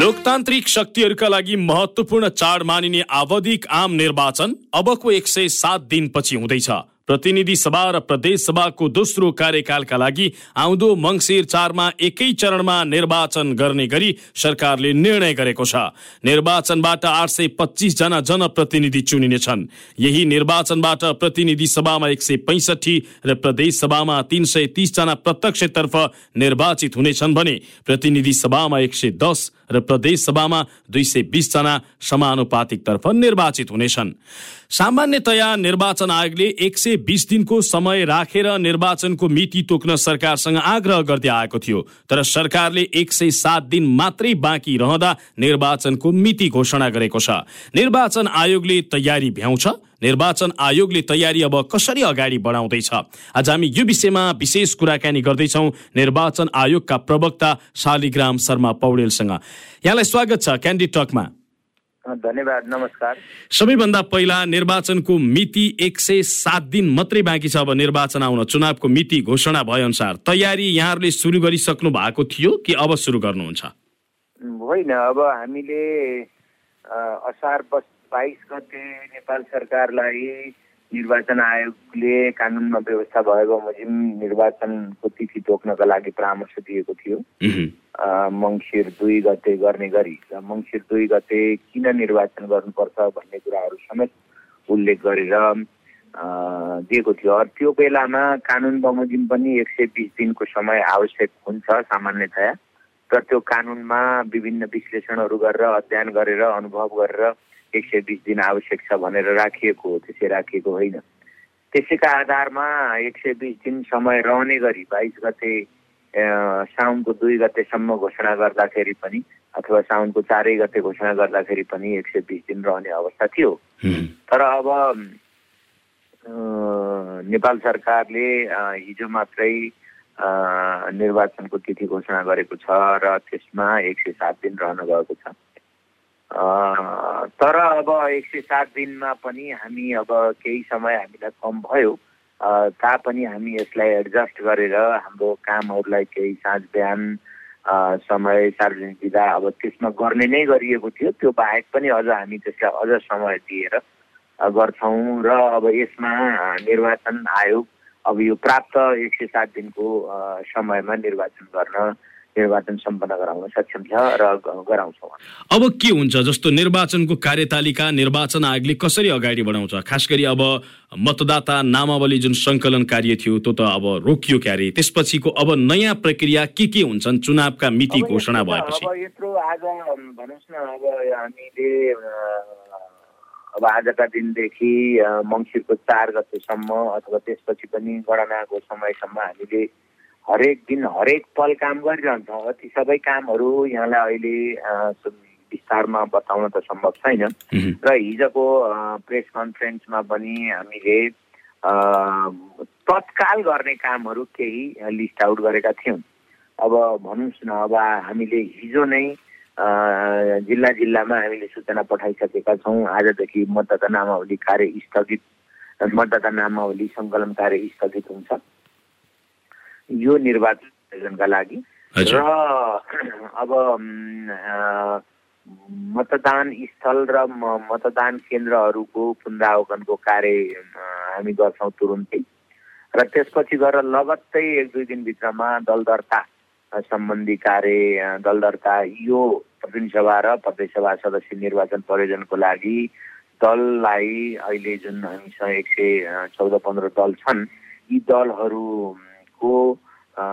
लोकतान्त्रिक शक्तिहरूका लागि महत्वपूर्ण चाड मानिने आवधिक आम निर्वाचन अबको एक सय सात दिनपछि हुँदैछ। प्रतिनिधि सभा र प्रदेश सभाको दोस्रो कार्यकालका लागि आउँदो मङ्सिर चारमा एकै चरणमा निर्वाचन गर्ने गरी सरकारले निर्णय गरेको छ। निर्वाचनबाट आठ सय पच्चिसजना जनप्रतिनिधि चुनिनेछन् यही निर्वाचनबाट प्रतिनिधि सभामा एक सय पैँसठी र प्रदेश सभामा तिन सय तिसजना प्रत्यक्षतर्फ निर्वाचित हुनेछन् भने प्रतिनिधि सभामा एक सय दस र प्रदेश सभामा दुई सय बिसजना समानुपातिकतर्फ निर्वाचित हुनेछन्। सामान्यतया निर्वाचन आयोगले एक सय बिस दिनको समय राखेर निर्वाचनको मिति तोक्न सरकारसँग आग्रह गर्दै आएको थियो तर सरकारले एक सय सात दिन मात्रै बाँकी रहँदा निर्वाचनको मिति घोषणा गरेको छ। निर्वाचन आयोगले तयारी भ्याउँछ। निर्वाचन आयोगले तयारी अब कसरी अगाडि बढाउँदैछ? आज हामी यो विषयमा विशेष कुराकानी गर्दैछौ निर्वाचन आयोगका प्रवक्ता शालिग्राम शर्मा पौडेलसँग। यहाँलाई स्वागत छ क्यान्डी टकमा। धन्यवाद नमस्कार। सबैभन्दा पहिला निर्वाचनको मिति एक सय सात दिन मात्रै बाँकी छ अब निर्वाचन आउन चुनावको मिति घोषणा भए अनुसार तयारी यहाँहरूले सुरु गरिसक्नु भएको थियो कि अब सुरु गर्नुहुन्छ? होइन अब हामीले असार बाइस गते नेपाल सरकारलाई निर्वाचन आयोगले कानुनमा व्यवस्था भए बमोजिम निर्वाचनको तिथि तोक्नका लागि परामर्श दिएको थियो। मङ्सिर दुई गते गर्ने गरी र मङ्सिर दुई गते किन निर्वाचन गर्नुपर्छ भन्ने कुराहरू समेत उल्लेख गरेर दिएको थियो। त्यो बेलामा कानुन बमोजिम पनि एक सय बिस दिनको समय आवश्यक हुन्छ सामान्यतया। र त्यो कानुनमा विभिन्न विश्लेषणहरू गरेर अध्ययन गरेर अनुभव गरेर एक सय बिस दिन आवश्यक छ भनेर राखिएको हो त्यसै राखिएको होइन। त्यसैका आधारमा एक सय बिस दिन समय रहने गरी बाइस गते साउनको दुई गतेसम्म घोषणा गर्दाखेरि पनि अथवा साउनको चारै गते घोषणा गर्दाखेरि पनि एक सय बिस दिन रहने अवस्था थियो। तर अब नेपाल सरकारले हिजो मात्रै निर्वाचनको तिथि घोषणा गरेको छ र त्यसमा एक सय सात दिन रहन गएको छ। तर अब एक सय सात दिनमा पनि हामी अब केही समय हामीलाई कम भयो। तापनि हामी यसलाई एडजस्ट गरेर हाम्रो कामहरूलाई केही साँझ बिहान समय सार्वजनिक विधा अब त्यसमा गर्ने नै गरिएको थियो। त्यो बाहेक पनि अझ हामी त्यसलाई अझ समय दिएर गर्छौँ र अब यसमा निर्वाचन आयोग अब यो प्राप्त एक सय सात दिनको समयमा निर्वाचन गर्न निर्वाचन सम्पन्न गराउन सक्षम छ र गराउँछौँ। अब के हुन्छ? जस्तो निर्वाचनको कार्यतालिका निर्वाचन आयोगले कसरी अगाडि बढाउँछ? खास गरी अब मतदाता नामावली जुन सङ्कलन कार्य थियो त्यो त अब रोकियो क्यारे। त्यसपछिको अब नयाँ प्रक्रिया के के हुन्छन्? चुनावका मिति घोषणा भएपछि अब यत्रो आज भन्नुहोस् न अब हामीले अब आजका दिनदेखि मङ्सिरको चार गतेसम्म अथवा त्यसपछि पनि गणनाको समयसम्म हामीले हरेक दिन हरेक पल काम गरिरहन्छौँ। ती सबै कामहरू यहाँलाई अहिले विस्तारमा बताउन त सम्भव छैन। र हिजोको प्रेस कन्फरेन्समा पनि हामीले तत्काल गर्ने कामहरू केही लिस्ट आउट गरेका थियौँ। अब भन्नुहोस् न अब हामीले हिजो नै जिल्ला जिल्लामा हामीले सूचना पठाइसकेका छौँ। आजदेखि मतदाता नामावली कार्य स्थगित मतदाता नामावली सङ्कलन कार्य स्थगित हुन्छ। यो निर्वाचन आयोजनका लागि। र अब मतदान स्थल र मतदान केन्द्रहरूको पुनरावकनको कार्य हामी गर्छौँ तुरुन्तै। र त्यसपछि गएर लगत्तै एक दुई दिनभित्रमा दल दर्ता सम्बन्धी कार्य दल दर्ता यो प्रतिनिधि सभा र प्रदेश सभा सदस्य निर्वाचन प्रयोजनको लागि दललाई अहिले जुन हामीसँग एक सय चौध पन्ध्र दल छन् यी दलहरूको अ,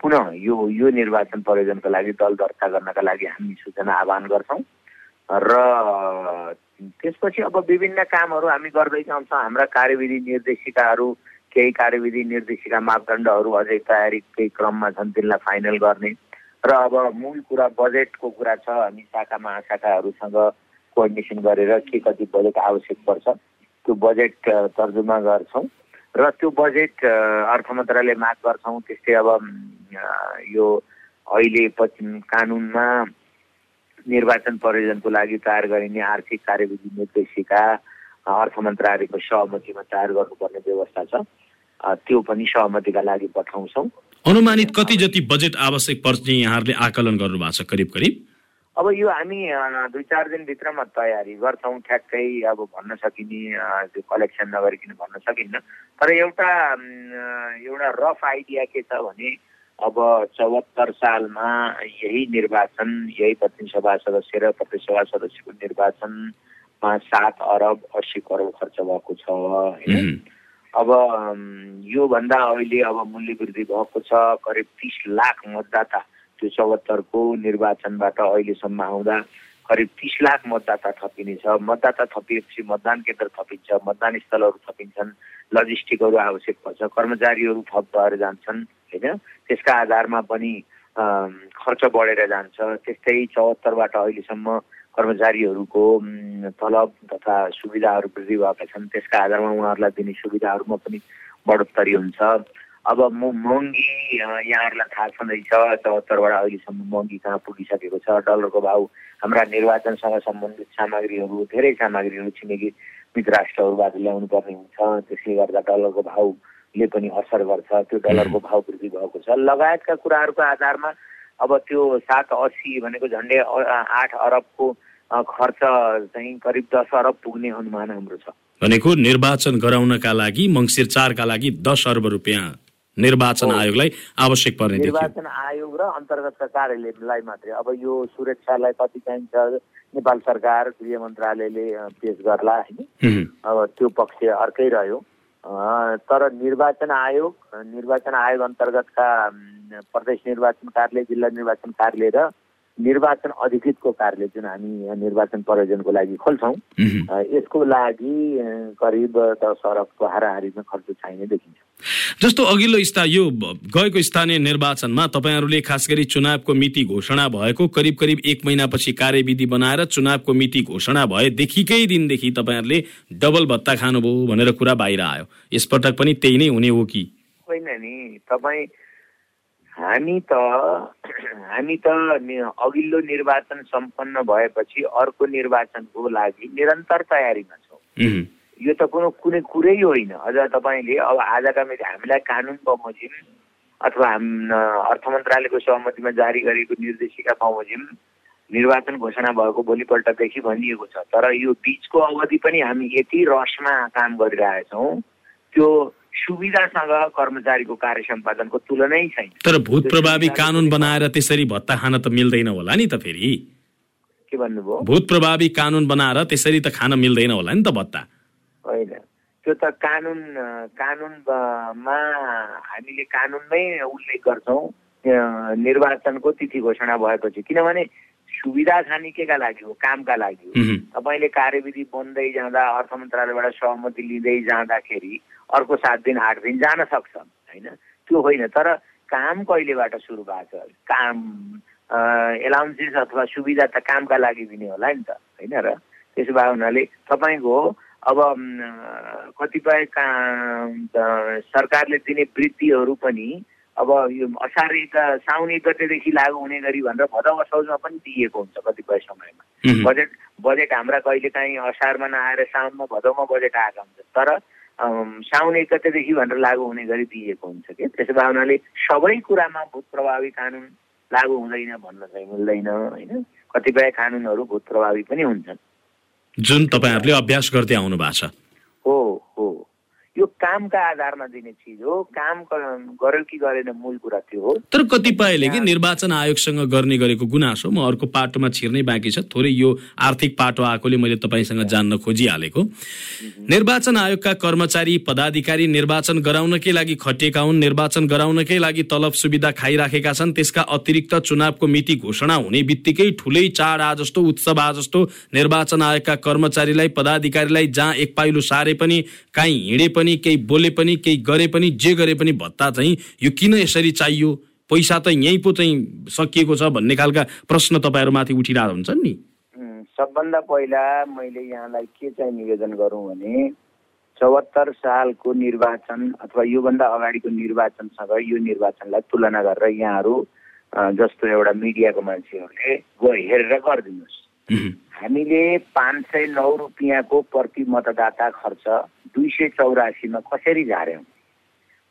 पुनः यो यो निर्वाचन प्रयोजनको लागि दल दर्ता गर्नका लागि हामी सूचना आह्वान गर्छौँ। र त्यसपछि अब विभिन्न कामहरू हामी गर्दै जान्छौँ हाम्रा कार्यविधि निर्देशिकाहरू केही कार्यविधि निर्देशिका मापदण्डहरू अझै तयारीकै क्रममा छन् तिनलाई फाइनल गर्ने। र अब मूल कुरा बजेटको कुरा छ। हामी शाखा महाशाखाहरूसँग कोअर्डिनेसन गरेर के कति बजेट आवश्यक पर्छ त्यो बजेट तर्जुमा गर्छौँ। र त्यो बजेट अर्थ मन्त्रालयले माग गर्छौँ। त्यस्तै अब यो अहिले पछि कानुनमा निर्वाचन प्रयोजनको लागि तयार गरिने आर्थिक कार्यविधि निर्देशिका अर्थ मन्त्रालयको सहमतिमा तयार गर्नुपर्ने व्यवस्था छ। त्यो पनि सहमतिका लागि पठाउँछौँ। अनुमानित कति जति बजेट आवश्यक पर्ने यहाँहरूले आकलन गर्नु भएको छ करिब करिब? अब यो हामी दुई चार दिनभित्रमा तयारी गर्छौँ ठ्याक्कै अब भन्न सकिने त्यो कलेक्सन नगरिकन भन्न सकिन्न तर एउटा एउटा रफ आइडिया के छ भने अब चौहत्तर सालमा यही निर्वाचन यही प्रतिनिधि सभा सदस्य र सभा सदस्यको निर्वाचनमा सात अरब अस्सी करोड खर्च भएको छ होइन। अब योभन्दा अहिले अब मूल्य वृद्धि भएको छ करिब तिस लाख मतदाता त्यो चौहत्तरको निर्वाचनबाट अहिलेसम्म आउँदा करिब तिस लाख मतदाता थपिनेछ। मतदाता थपिएपछि मतदान केन्द्र थपिन्छ मतदान स्थलहरू थपिन्छन् लजिस्टिकहरू आवश्यक पर्छ कर्मचारीहरू थप भएर जान्छन् होइन? त्यसका आधारमा पनि खर्च बढेर जान्छ। त्यस्तै चौहत्तरबाट अहिलेसम्म कर्मचारीहरूको तलब तथा सुविधाहरू वृद्धि भएका छन्। त्यसका आधारमा उहाँहरूलाई दिने सुविधाहरूमा पनि बढोत्तरी हुन्छ। अब म महँगी यहाँहरूलाई थाहा छँदैछ चौहत्तरबाट अहिलेसम्म महँगी कहाँ पुगिसकेको छ। डलरको भाउ हाम्रा निर्वाचनसँग सम्बन्धित सामग्रीहरू धेरै सामग्रीहरू छिमेकी मित्र राष्ट्रहरूबाट ल्याउनु पर्ने हुन्छ। त्यसले गर्दा डलरको भाउले पनि असर गर्छ। त्यो डलरको भाउ वृद्धि भएको छ। लगायतका कुराहरूको आधारमा अब त्यो सात अस्सी भनेको झन्डै आठ अरबको खर्च चाहिँ करिब दस अरब पुग्ने अनुमान हाम्रो छ। भनेको निर्वाचन गराउनका लागि मङ्सिर चारका लागि दस अर्ब रुपियाँ। निर्वाचन आयोगलाई आवश्यक पर्ने निर्वाचन आयोग र अन्तर्गतका कार्यालयलाई मात्रै। अब यो सुरक्षालाई कति चाहिन्छ नेपाल सरकार गृह मन्त्रालयले पेश गर्ला होइन। अब त्यो पक्ष अर्कै रह्यो। तर निर्वाचन आयोग निर्वाचन आयोग अन्तर्गतका प्रदेश निर्वाचन कार्यालय जिल्ला निर्वाचन कार्यालय र निर्वाचन अधिकृतको कार्यालय जुन हामी निर्वाचन प्रयोजनको लागि खोल्छौँ यसको लागि करिब दस अरबको हाराहारीमा खर्च चाहिने देखिन्छ। जस्तो अघिल्लो स्था यो गएको स्थानीय निर्वाचनमा तपाईँहरूले खास गरी चुनावको मिति घोषणा भएको करिब करिब एक महिनापछि कार्यविधि बनाएर चुनावको मिति घोषणा भएदेखिकै दिनदेखि तपाईँहरूले डबल भत्ता खानुभयो भनेर कुरा बाहिर आयो। यसपटक पनि त्यही नै हुने हो कि? होइन नि तपाईँ हामी त हामी त अघिल्लो निर्वाचन सम्पन्न भएपछि अर्को निर्वाचनको लागि निरन्तर तयारीमा छौँ। यो त कुनै कुनै कुरै होइन अझ तपाईँले अब आजका मिति हामीलाई कानुन बमोजिम अथवा हाम अर्थ मन्त्रालयको सहमतिमा जारी गरेको निर्देशिका बमोजिम निर्वाचन घोषणा भएको भोलिपल्टदेखि भनिएको छ तर यो बिचको अवधि पनि हामी यति रसमा काम गरिरहेछौँ त्यो सुविधासँग कर्मचारीको कार्य सम्पादनको तुलनै छैन तर भूत प्रभावी कानुन बनाएर त्यसरी भत्ता खान त मिल्दैन होला नि त फेरि के भन्नुभयो भूत प्रभावी कानुन बनाएर त्यसरी त खान मिल्दैन होला नि त भत्ता होइन। त्यो त कानुन कानुनमा हामीले कानुनमै उल्लेख गर्छौँ निर्वाचनको तिथि घोषणा भएपछि। किनभने सुविधा खाने लागि हो? कामका लागि हो। तपाईँले कार्यविधि बन्दै जाँदा अर्थ मन्त्रालयबाट सहमति लिँदै जाँदाखेरि अर्को सात दिन आठ दिन जान सक्छ होइन? त्यो होइन तर काम कहिलेबाट सुरु भएको छ? काम एलाउन्सेस अथवा सुविधा त कामका लागि दिने होला नि त होइन र? त्यसो भए हुनाले तपाईँको अब कतिपय सरकारले दिने वृत्तिहरू पनि अब यो असार एक साउन एक गतेदेखि लागू हुने गरी भनेर भदौ असौजमा पनि दिइएको हुन्छ कतिपय समयमा। बजेट बजेट हाम्रा कहिले काहीँ असारमा नआएर साउनमा भदौमा बजेट आएका हुन्छ तर साउन एक गतेदेखि भनेर लागू हुने गरी दिइएको हुन्छ कि? त्यसो भए हुनाले सबै कुरामा भूत प्रभावी कानुन लागू हुँदैन भन्न चाहिँ मिल्दैन होइन? कतिपय कानुनहरू भूत प्रभावी पनि हुन्छन्। जुन तपाईँहरूले अभ्यास गर्दै आउनु भएको छ। हो हो। यो कामका आधारमा दिने चिज हो। काम गर्यो कि गरेन मूल कुरा त्यो हो। तर कतिपयले कि निर्वाचन आयोगसँग गर्ने गरेको गुनासो म अर्को पाटोमा छिर्नै बाँकी छ। थोरै यो आर्थिक पाटो आएकोले मैले तपाईँसँग जान्न खोजिहालेको। निर्वाचन आयोगका कर्मचारी पदाधिकारी निर्वाचन गराउनकै लागि खटिएका हुन् निर्वाचन गराउनकै लागि तलब सुविधा खाइराखेका छन् त्यसका अतिरिक्त चुनावको मिति घोषणा हुने बित्तिकै ठुलै चाड आ जस्तो उत्सव आ जस्तो निर्वाचन आयोगका कर्मचारीलाई पदाधिकारीलाई जहाँ एक पाइलो सारे पनि काहीँ हिँडे पनि केही बोले पनि केही गरे पनि जे गरे पनि भत्ता चाहिँ यो किन यसरी चाहियो? पैसा त यहीँ पो चाहिँ सकिएको छ भन्ने खालका प्रश्न तपाईँहरूमाथि उठिरहेको हुन्छन् नि। सबभन्दा पहिला मैले यहाँलाई के चाहिँ निवेदन गरौँ भने चौहत्तर सालको निर्वाचन अथवा योभन्दा अगाडिको निर्वाचनसँग यो निर्वाचनलाई तुलना गरेर यहाँहरू जस्तो एउटा मिडियाको मान्छेहरूले गो हेरेर गरिदिनुहोस्। हामीले पाँच सय नौ रुपियाँको प्रति मतदाता खर्च दुई सय चौरासीमा कसरी झार्यौँ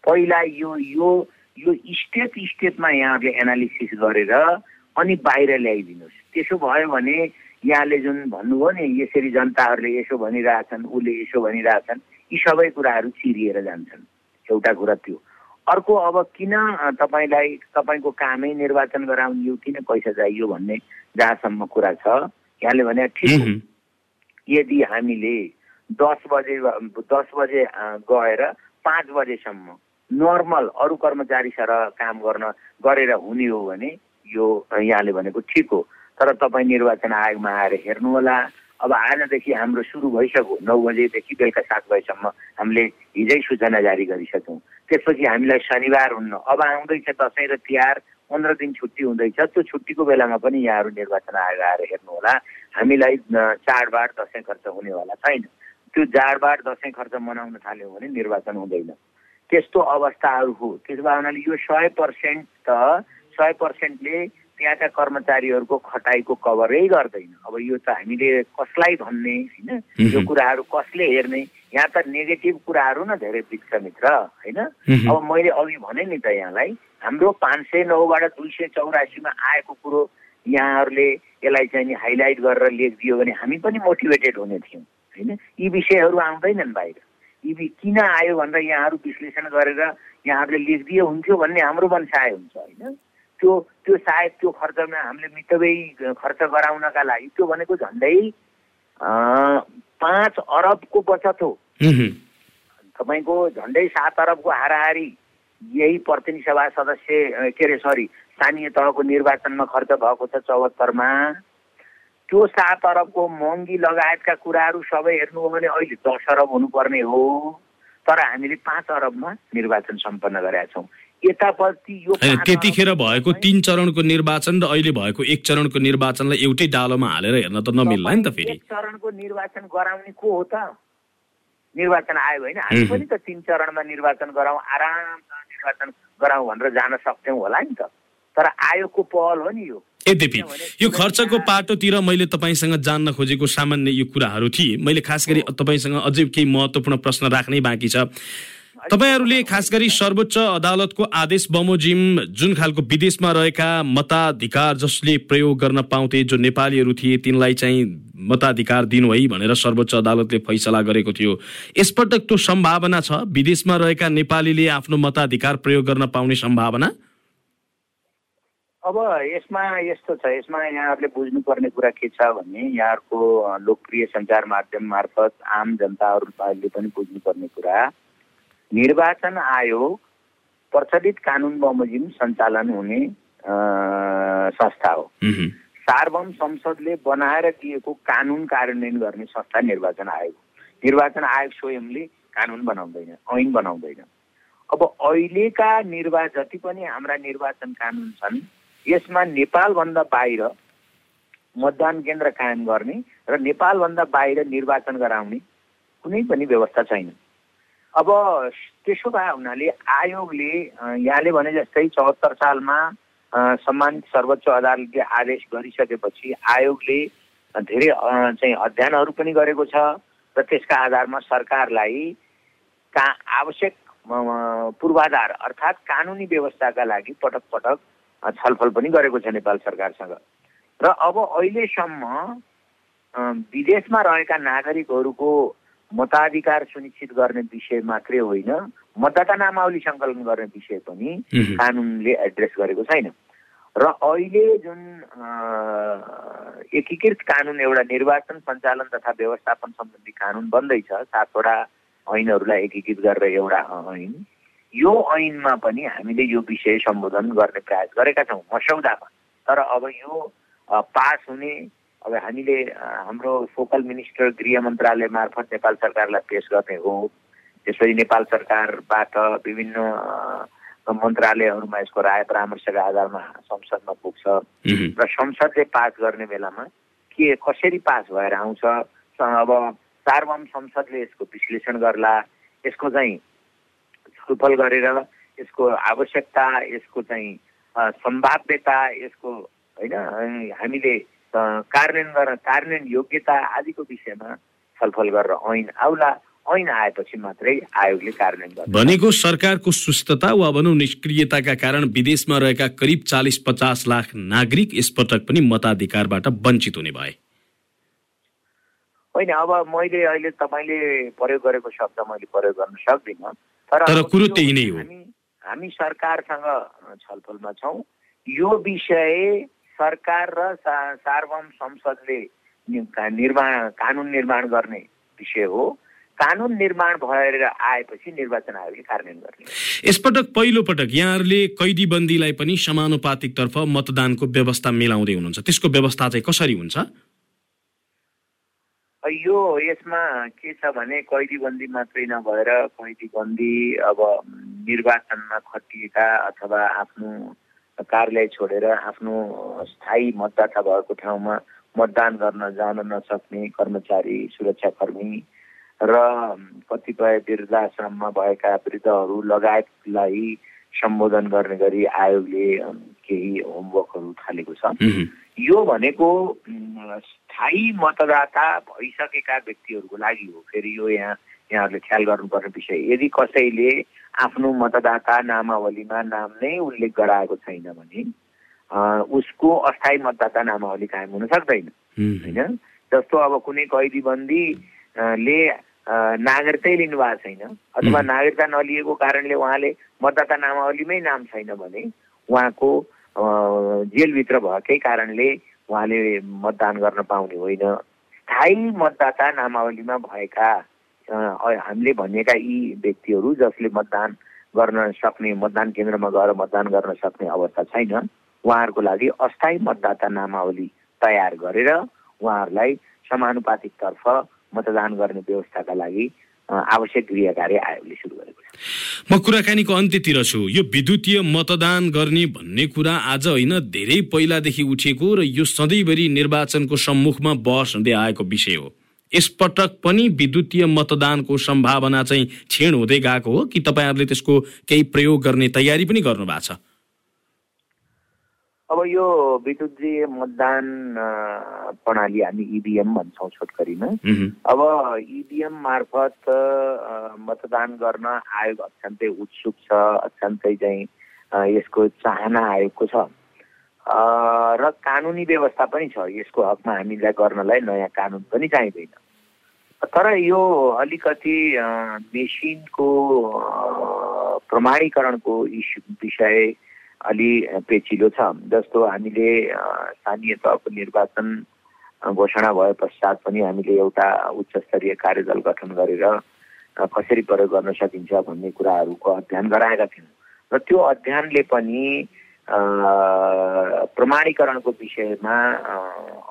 पहिला यो यो यो स्टेप स्टेपमा यहाँहरूले एनालिसिस गरेर अनि बाहिर ल्याइदिनुहोस्। त्यसो भयो भने यहाँले जुन भन्नुभयो नि यसरी जनताहरूले यसो भनिरहेछन् उसले यसो भनिरहेछन् यी सबै कुराहरू चिरिएर जान्छन्। एउटा कुरा त्यो। अर्को अब किन तपाईँलाई तपाईँको कामै निर्वाचन गराउने यो किन पैसा चाहियो भन्ने जहाँसम्म कुरा छ यहाँले भने ठिक यदि हामीले दस बजे दस बजे गएर पाँच बजेसम्म नर्मल अरू कर्मचारी सर काम गर्न गरेर हुने हो भने यो यहाँले भनेको ठिक हो। तर तपाईँ निर्वाचन आयोगमा आएर हेर्नुहोला। अब आजदेखि हाम्रो सुरु भइसक्यो। नौ बजेदेखि बेलुका सात बजीसम्म हामीले हिजै सूचना जारी गरिसक्यौँ। त्यसपछि हामीलाई शनिबार हुन्न। अब आउँदैछ दसैँ र तिहार। पन्ध्र दिन छुट्टी हुँदैछ। त्यो छुट्टीको बेलामा पनि यहाँहरू निर्वाचन आयोग आएर हेर्नुहोला। हामीलाई चाडबाड दसैँ खर्च हुनेवाला छैन। त्यो चाडबाड दसैँ खर्च मनाउन थाल्यौँ भने निर्वाचन हुँदैन। त्यस्तो अवस्थाहरू हो। त्यसो भए हुनाले यो सय पर्सेन्ट त सय पर्सेन्टले त्यहाँका कर्मचारीहरूको खटाइको कभरै गर्दैन। अब यो त हामीले कसलाई भन्ने होइन? यो कुराहरू कसले हेर्ने? यहाँ त नेगेटिभ कुराहरू न धेरै देख्छ मित्र होइन। अब मैले अघि भने नि त यहाँलाई हाम्रो पाँच सय नौबाट दुई सय चौरासीमा आएको कुरो यहाँहरूले यसलाई चाहिँ नि हाइलाइट गरेर लेखिदियो भने हामी पनि मोटिभेटेड हुने थियौँ। होइन यी विषयहरू आउँदैनन् बाहिर यी किन आयो भनेर यहाँहरू विश्लेषण गरेर यहाँहरूले लेखिदिए हुन्थ्यो भन्ने हाम्रो मनसाय हुन्छ होइन त्यो त्यो सायद त्यो खर्चमा हामीले मितव्ययी खर्च गराउनका लागि त्यो भनेको झन्डै पाँच अरबको बचत हो तपाईँको झन्डै सात अरबको हाराहारी यही प्रतिनिधि सभा सदस्य के अरे सरी स्थानीय तहको निर्वाचनमा खर्च भएको छ चौहत्तरमा त्यो सात अरबको महँगी लगायतका कुराहरू सबै हेर्नु हो भने अहिले दस अरब हुनुपर्ने हो। तर हामीले पाँच अरबमा निर्वाचन सम्पन्न गरेका छौँ। यतापट्टि यो त्यतिखेर भएको तिन चरणको निर्वाचन र अहिले भएको एक चरणको निर्वाचनलाई एउटै डालोमा हालेर हेर्न त नमिल्ला नि त फेरि। एक चरणको निर्वाचन गराउने को हो त? निर्वाचन आयो होइन। हामी। पनि त तिन चरणमा निर्वाचन गराउँ आरामसँग निर्वाचन गराउँ भनेर जान सक्थ्यौँ होला नि त। तर आयोगको पहल हो नि यो। यद्यपि यो खर्चको पाटोतिर मैले तपाईँसँग जान्न खोजेको सामान्य यो कुराहरू थिए। मैले खास गरी तपाईँसँग अझै केही महत्त्वपूर्ण प्रश्न राख्नै बाँकी छ। तपाईँहरूले खास गरी सर्वोच्च अदालतको आदेश बमोजिम जुन खालको विदेशमा रहेका मताधिकार जसले प्रयोग गर्न पाउँथे जो नेपालीहरू थिए तिनलाई चाहिँ मताधिकार दिनु है भनेर सर्वोच्च अदालतले फैसला गरेको थियो। यसपटक त्यो सम्भावना छ। विदेशमा रहेका नेपालीले आफ्नो मताधिकार प्रयोग गर्न पाउने सम्भावना अब यसमा यस्तो छ यसमा यहाँहरूले बुझ्नुपर्ने कुरा के छ भने यहाँहरूको लोकप्रिय सञ्चार माध्यम मार्फत आम जनताहरूले पनि बुझ्नुपर्ने कुरा निर्वाचन आयोग प्रचलित कानुन बमोजिम सञ्चालन हुने संस्था हो। सार्वभौम संसदले बनाएर दिएको कानुन कार्यान्वयन गर्ने संस्था निर्वाचन आयोग। निर्वाचन आयोग स्वयंले कानुन बनाउँदैन ऐन बनाउँदैन। अब अहिलेका निर्वा जति पनि हाम्रा निर्वाचन कानुन छन् यसमा नेपालभन्दा बाहिर मतदान केन्द्र कायम गर्ने र नेपालभन्दा बाहिर निर्वाचन गराउने कुनै पनि व्यवस्था छैन। अब त्यसो भए हुनाले आयोगले यहाँले भने जस्तै चौहत्तर सालमा अ, सम्मानित सर्वोच्च अदालतले आदेश गरिसकेपछि आयोगले धेरै चाहिँ अध्ययनहरू पनि गरेको छ र त्यसका आधारमा सरकारलाई का आवश्यक पूर्वाधार अर्थात् कानुनी व्यवस्थाका लागि पटक पटक छलफल पनि गरेको छ नेपाल सरकारसँग र अब अहिलेसम्म विदेशमा रहेका नागरिकहरूको मताधिकार सुनिश्चित गर्ने विषय मात्रै होइन मतदाता नामावली सङ्कलन गर्ने विषय पनि। कानुनले एड्रेस गरेको छैन र अहिले जुन एकीकृत कानुन एउटा निर्वाचन सञ्चालन तथा व्यवस्थापन सम्बन्धी कानुन बन्दैछ सातवटा ऐनहरूलाई एकीकृत गरेर एउटा ऐन यो ऐनमा पनि हामीले यो विषय सम्बोधन गर्ने प्रयास गरेका छौँ मसौदामा तर अब यो पास हुने अब हामीले हाम्रो फोकल मिनिस्टर गृह मन्त्रालय मार्फत नेपाल सरकारलाई पेस गर्ने हो। त्यसपछि नेपाल सरकारबाट विभिन्न मन्त्रालयहरूमा यसको राय परामर्शका आधारमा संसदमा पुग्छ। र संसदले पास गर्ने बेलामा के कसरी पास भएर आउँछ? अब सार्वम संसदले यसको विश्लेषण गर्ला। यसको चाहिँ छलफल गरेर यसको आवश्यकता यसको चाहिँ सम्भाव्यता यसको होइन हामीले कार्यान्वयन गर्न कार्यान्वयन योग्यता आदिको विषयमा छलफल गरेर ऐन आउला। ऐन आएपछि मात्रै आयोगले कार्यान्वयन गर्छ। भनेको सरकारको सुस्तता वा भनौँ निष्क्रियताका कारण विदेशमा रहेका करिब चालिस पचास लाख नागरिक यसपटक पनि मताधिकारबाट वञ्चित हुने भए। होइन अब मैले अहिले तपाईँले प्रयोग गरेको शब्द मैले प्रयोग गर्न सक्दिनँ। तर कुरो त्यही नै हो। हामी सरकारसँग छलफलमा छौँ। यो विषय सरकार र सार्वम संसदले निर्माण कानुन निर्माण गर्ने विषय हो। कानुन निर्माण भएर आएपछि निर्वाचन आयोगले कार्यान्वयन गर्ने। यसपटक पहिलो पटक यहाँहरूले कैदी बन्दीलाई पनि समानुपातिकतर्फ मतदानको व्यवस्था मिलाउँदै हुनुहुन्छ। त्यसको व्यवस्था चाहिँ कसरी हुन्छ? यो यसमा के छ भने कैदीबन्दी मात्रै नभएर कैदीबन्दी अब निर्वाचनमा खटिएका अथवा आफ्नो कार्यालय छोडेर आफ्नो स्थायी मतदाता भएको ठाउँमा मतदान गर्न जान नसक्ने कर्मचारी सुरक्षाकर्मी र कतिपय वृद्धाश्रममा भएका वृद्धहरू लगायतलाई सम्बोधन गर्ने गरी आयोगले केही होमवर्कहरू थालेको छ। यो भनेको स्थायी मतदाता भइसकेका व्यक्तिहरूको लागि हो फेरि यो यहाँ यहाँहरूले ख्याल गर्नुपर्ने विषय यदि कसैले आफ्नो मतदाता नामावलीमा नाम नै उल्लेख गराएको छैन भने उसको अस्थायी मतदाता नामावली कायम हुन सक्दैन। होइन जस्तो अब कुनै कैदीबन्दी अ, ले अ, नागरिकतै लिनुभएको छैन अथवा। नागरिकता नलिएको कारणले उहाँले मतदाता नामावलीमै नाम छैन भने उहाँको जेलभित्र भएकै कारणले उहाँले मतदान गर्न पाउने होइन। स्थायी मतदाता नामावलीमा भएका हामीले भनिएका यी व्यक्तिहरू जसले मतदान गर्न सक्ने मतदान केन्द्रमा गएर मतदान गर्न सक्ने अवस्था छैन उहाँहरूको लागि अस्थायी मतदाता नामावली तयार गरेर उहाँहरूलाई समानुपातिकतर्फ मतदान गर्ने व्यवस्थाका लागि आवश्यक गृह कार्य आयोगले सुरु गरेको छ। म कुराकानीको अन्त्यतिर छु। यो विद्युतीय मतदान गर्ने भन्ने कुरा आज होइन धेरै पहिलादेखि उठेको र यो सधैँभरि निर्वाचनको सम्मुखमा बहस हुँदै आएको विषय हो। यसपटक पनि विद्युतीय मतदानको सम्भावना चाहिँ क्षीण हुँदै गएको हो। कि तपाईँहरूले त्यसको केही प्रयोग गर्ने तयारी पनि गर्नु भएको छ? अब यो विद्युतीय मतदान प्रणाली हामी इभिएम भन्छौँ छोटकरीमा। अब इभिएम मार्फत अ, मतदान गर्न आयोग अत्यन्तै उत्सुक छ अत्यन्तै चाहिँ यसको चाहना आयोगको छ। र कानुनी व्यवस्था पनि छ यसको हकमा हामीलाई गर्नलाई नयाँ कानुन पनि चाहिँदैन। तर यो अलिकति मेसिनको प्रमाणीकरणको इस्यु विषय अलि पेचिलो छ। जस्तो हामीले स्थानीय तहको निर्वाचन घोषणा भए पश्चात पनि हामीले एउटा उच्च स्तरीय कार्यदल गठन गरेर कसरी प्रयोग गर्न सकिन्छ भन्ने कुराहरूको अध्ययन गराएका थियौँ। र त्यो अध्ययनले पनि प्रमाणीकरणको विषयमा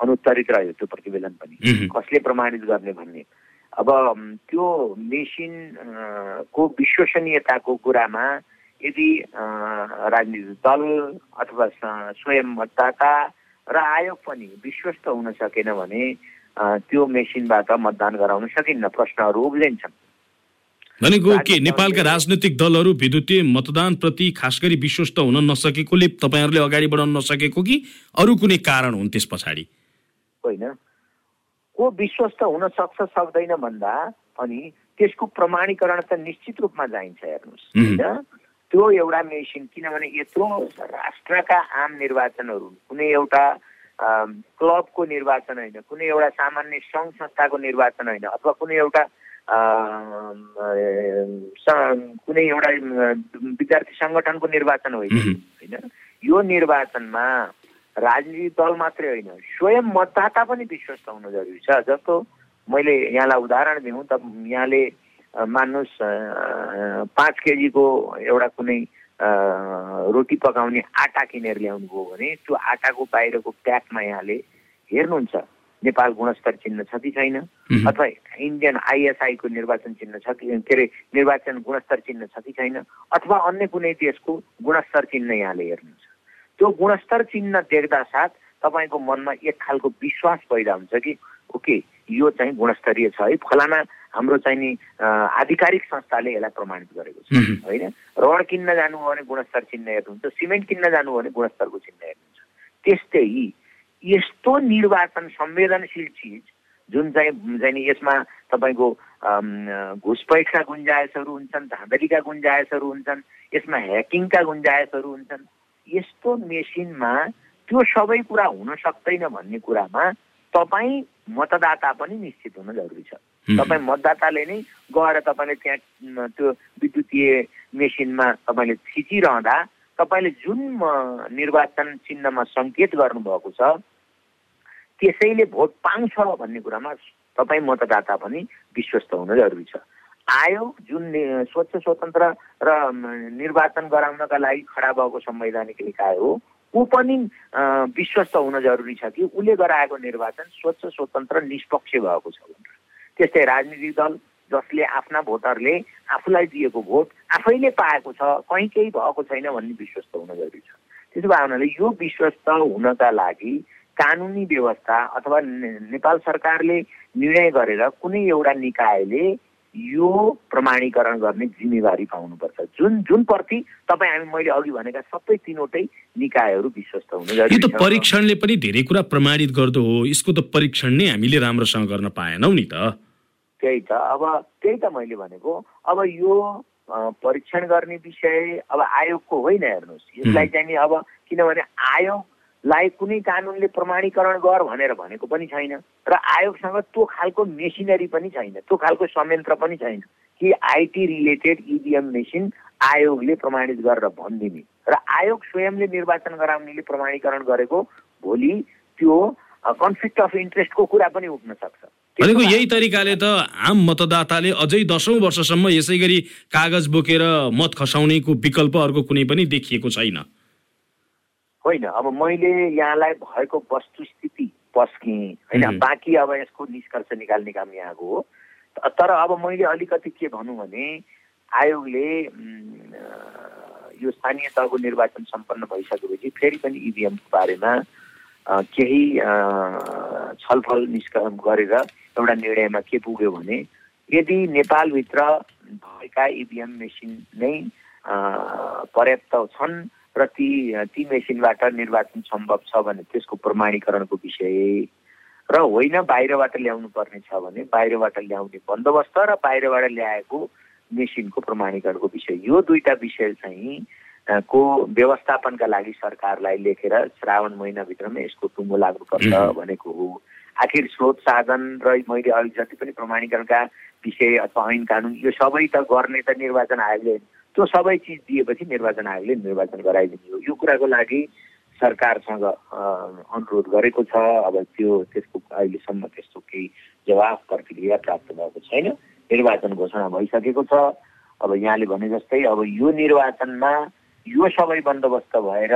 अनुत्तरित रह्यो त्यो प्रतिवेदन पनि। कसले प्रमाणित गर्ने भन्ने? अब त्यो मेसिन अ, को विश्वसनीयताको कुरामा यदि राजनीतिक दल अथवा स्वयं मतदाता र आयोग पनि विश्वस्त हुन सकेन भने त्यो मेसिनबाट मतदान गराउन सकिन्न प्रश्नहरू उब्जिन्छन्। भनेको के? नेपालका राजनैतिक दलहरू विद्युतीय मतदानप्रति खास गरी विश्वस्त हुन नसकेकोले तपाईँहरूले अगाडि बढाउन नसकेको कि अरू कुनै कारण हुन् त्यस पछाडि? होइन। को विश्वस्त हुन सक्छ सक्दैन भन्दा अनि त्यसको प्रमाणीकरण त निश्चित रूपमा चाहिन्छ हेर्नुहोस्. होइन? त्यो एउटा मेसिन किनभने यत्रो राष्ट्रका आम निर्वाचनहरू कुनै एउटा क्लबको निर्वाचन होइन कुनै एउटा सामान्य सङ्घ संस्थाको निर्वाचन होइन अथवा कुनै एउटा कुनै एउटा विद्यार्थी सङ्गठनको निर्वाचन होइन। होइन यो निर्वाचनमा राजनीतिक दल मात्रै होइन स्वयं मतदाता पनि विश्वस्त हुनु जरुरी छ जस्तो मैले यहाँलाई उदाहरण दिउँ त यहाँले मान्नुहोस् पाँच केजीको एउटा कुनै रोटी पकाउने आटा किनेर ल्याउनु भयो भने त्यो आटाको बाहिरको प्याकमा यहाँले हेर्नुहुन्छ नेपाल गुणस्तर चिन्ह छ कि छैन। अथवा इन्डियन आइएसआईको निर्वाचन चिन्ह छ कि के अरे निर्वाचन गुणस्तर चिन्ह छ कि छैन अथवा अन्य कुनै देशको गुणस्तर चिन्ह यहाँले हेर्नुहुन्छ त्यो गुणस्तर चिन्ह देख्दा साथ तपाईँको मनमा एक खालको विश्वास पैदा हुन्छ कि ओके यो चाहिँ गुणस्तरीय छ है फलाना हाम्रो चाहिँ नि आधिकारिक संस्थाले यसलाई प्रमाणित गरेको छ। होइन रड किन्न जानुभयो भने गुणस्तर चिन्ह हेर्नुहुन्छ सिमेन्ट किन्न जानुभयो भने गुणस्तरको चिन्ह हेर्नुहुन्छ त्यस्तै यस्तो निर्वाचन संवेदनशील चिज जुन चाहिँ चाहिँ नि यसमा तपाईँको घुसपैठका गुन्जायसहरू हुन्छन् धाँधलीका गुन्जायसहरू हुन्छन् यसमा ह्याकिङका गुन्जायसहरू हुन्छन् यस्तो मेसिनमा त्यो सबै कुरा हुन सक्दैन भन्ने कुरामा तपाईँ मतदाता पनि निश्चित हुन जरुरी छ। तपाईँ मतदाताले नै गएर तपाईँले त्यहाँ त्यो विद्युतीय मेसिनमा तपाईँले थिचिरहँदा तपाईँले जुन निर्वाचन चिन्हमा सङ्केत गर्नुभएको छ त्यसैले भोट पाउँछ भन्ने कुरामा तपाईँ मतदाता पनि विश्वस्त हुन जरुरी छ। आयोग जुन स्वच्छ स्वतन्त्र र निर्वाचन गराउनका लागि खडा भएको संवैधानिक निकाय हो ऊ पनि विश्वस्त हुन जरुरी छ कि उसले गराएको निर्वाचन स्वच्छ स्वतन्त्र निष्पक्ष भएको छ भनेर। त्यस्तै राजनीतिक दल जसले आफ्ना भोटरले आफूलाई दिएको भोट आफैले पाएको छ कहीँ केही भएको छैन भन्ने विश्वस्त हुन जरुरी छ। त्यसो भए हुनाले यो विश्वस्त हुनका लागि कानुनी व्यवस्था अथवा नेपाल सरकारले निर्णय गरेर कुनै एउटा निकायले यो प्रमाणीकरण गर्ने जिम्मेवारी पाउनुपर्छ। जुन जुन प्रति तपाईँ हामी मैले अघि भनेका सबै तिनवटै निकायहरू विश्वस्त हुनु यो त परीक्षणले पनि धेरै कुरा प्रमाणित गर्दो हो। यसको त परीक्षण नै हामीले राम्रोसँग गर्न पाएनौ नि त। त्यही त। अब त्यही त मैले भनेको अब यो परीक्षण गर्ने विषय अब आयोगको होइन हेर्नुहोस्। यसलाई चाहिँ नि अब किनभने आयोगलाई कुनै कानुनले प्रमाणीकरण गर भनेर भनेको पनि छैन र आयोगसँग त्यो खालको मेसिनरी पनि छैन त्यो खालको संयन्त्र पनि छैन कि आइटी रिलेटेड इभिएम मेसिन आयोगले प्रमाणित गरेर भनिदिने र आयोग स्वयंले निर्वाचन गराउनेले प्रमाणीकरण गरेको भोलि त्यो कन्फ्लिक्ट अफ इन्ट्रेस्टको कुरा पनि उठ्न सक्छ। भनेको यही तरिकाले त आम मतदाताले अझै दसौँ वर्षसम्म यसै गरी कागज बोकेर मत खसाउनेको विकल्प अर्को कुनै पनि देखिएको छैन होइन अब मैले यहाँलाई भएको वस्तुस्थिति पस्केँ होइन. बाँकी अब यसको निष्कर्ष निकाल्ने काम यहाँको हो तर अब मैले अलिकति के भनौँ भने आयोगले यो स्थानीय तहको निर्वाचन सम्पन्न भइसकेपछि फेरि पनि इभिएमको बारेमा केही छलफल निष्क गरेर एउटा निर्णयमा के पुग्यो भने यदि नेपालभित्र भएका इभिएम मेसिन नै पर्याप्त छन् र ती ती मेसिनबाट निर्वाचन सम्भव छ भने त्यसको प्रमाणीकरणको विषय र होइन बाहिरबाट ल्याउनु पर्ने छ भने बाहिरबाट ल्याउने बन्दोबस्त र बाहिरबाट ल्याएको मेसिनको प्रमाणीकरणको विषय यो दुईटा विषय चाहिँ को व्यवस्थापनका लागि सरकारलाई लेखेर श्रावण महिनाभित्रमा यसको टुङ्गो लाग्नुपर्छ. भनेको हो आखिर स्रोत साधन र मैले अघि जति पनि प्रमाणीकरणका विषय अथवा ऐन कानुन यो सबै त गर्ने त निर्वाचन आयोगले। त्यो सबै चिज दिएपछि निर्वाचन आयोगले निर्वाचन गराइदिने हो यो कुराको लागि सरकारसँग अनुरोध गरेको छ अब त्यो त्यसको अहिलेसम्म त्यस्तो केही जवाफ प्रतिक्रिया प्राप्त भएको छैन निर्वाचन घोषणा भइसकेको छ अब यहाँले भने जस्तै अब यो निर्वाचनमा यो सबै बन्दोबस्त भएर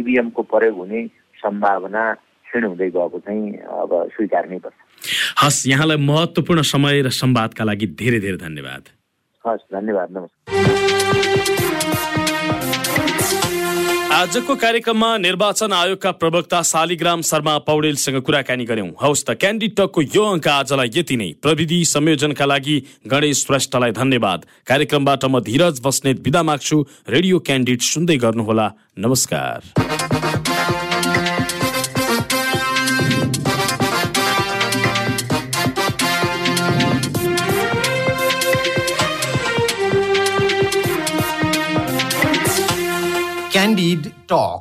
इभिएमको प्रयोग हुने सम्भावना क्षीण हुँदै गएको चाहिँ अब स्वीकार्नै पर्छ। हस् यहाँलाई महत्त्वपूर्ण समय र संवादका लागि धेरै धेरै धन्यवाद। हस् धन्यवाद नमस्कार। आजको कार्यक्रममा निर्वाचन आयोगका प्रवक्ता शालिग्राम शर्मा पौडेलसँग कुराकानी गर्यौं हौस् त क्यान्डिड टकको यो अङ्क आजलाई यति नै। प्रविधि संयोजनका लागि गणेश श्रेष्ठलाई धन्यवाद। कार्यक्रमबाट म धीरज बस्नेत विदा माग्छु। रेडियो क्यान्डिड सुन्दै गर्नुहोला। नमस्कार। stall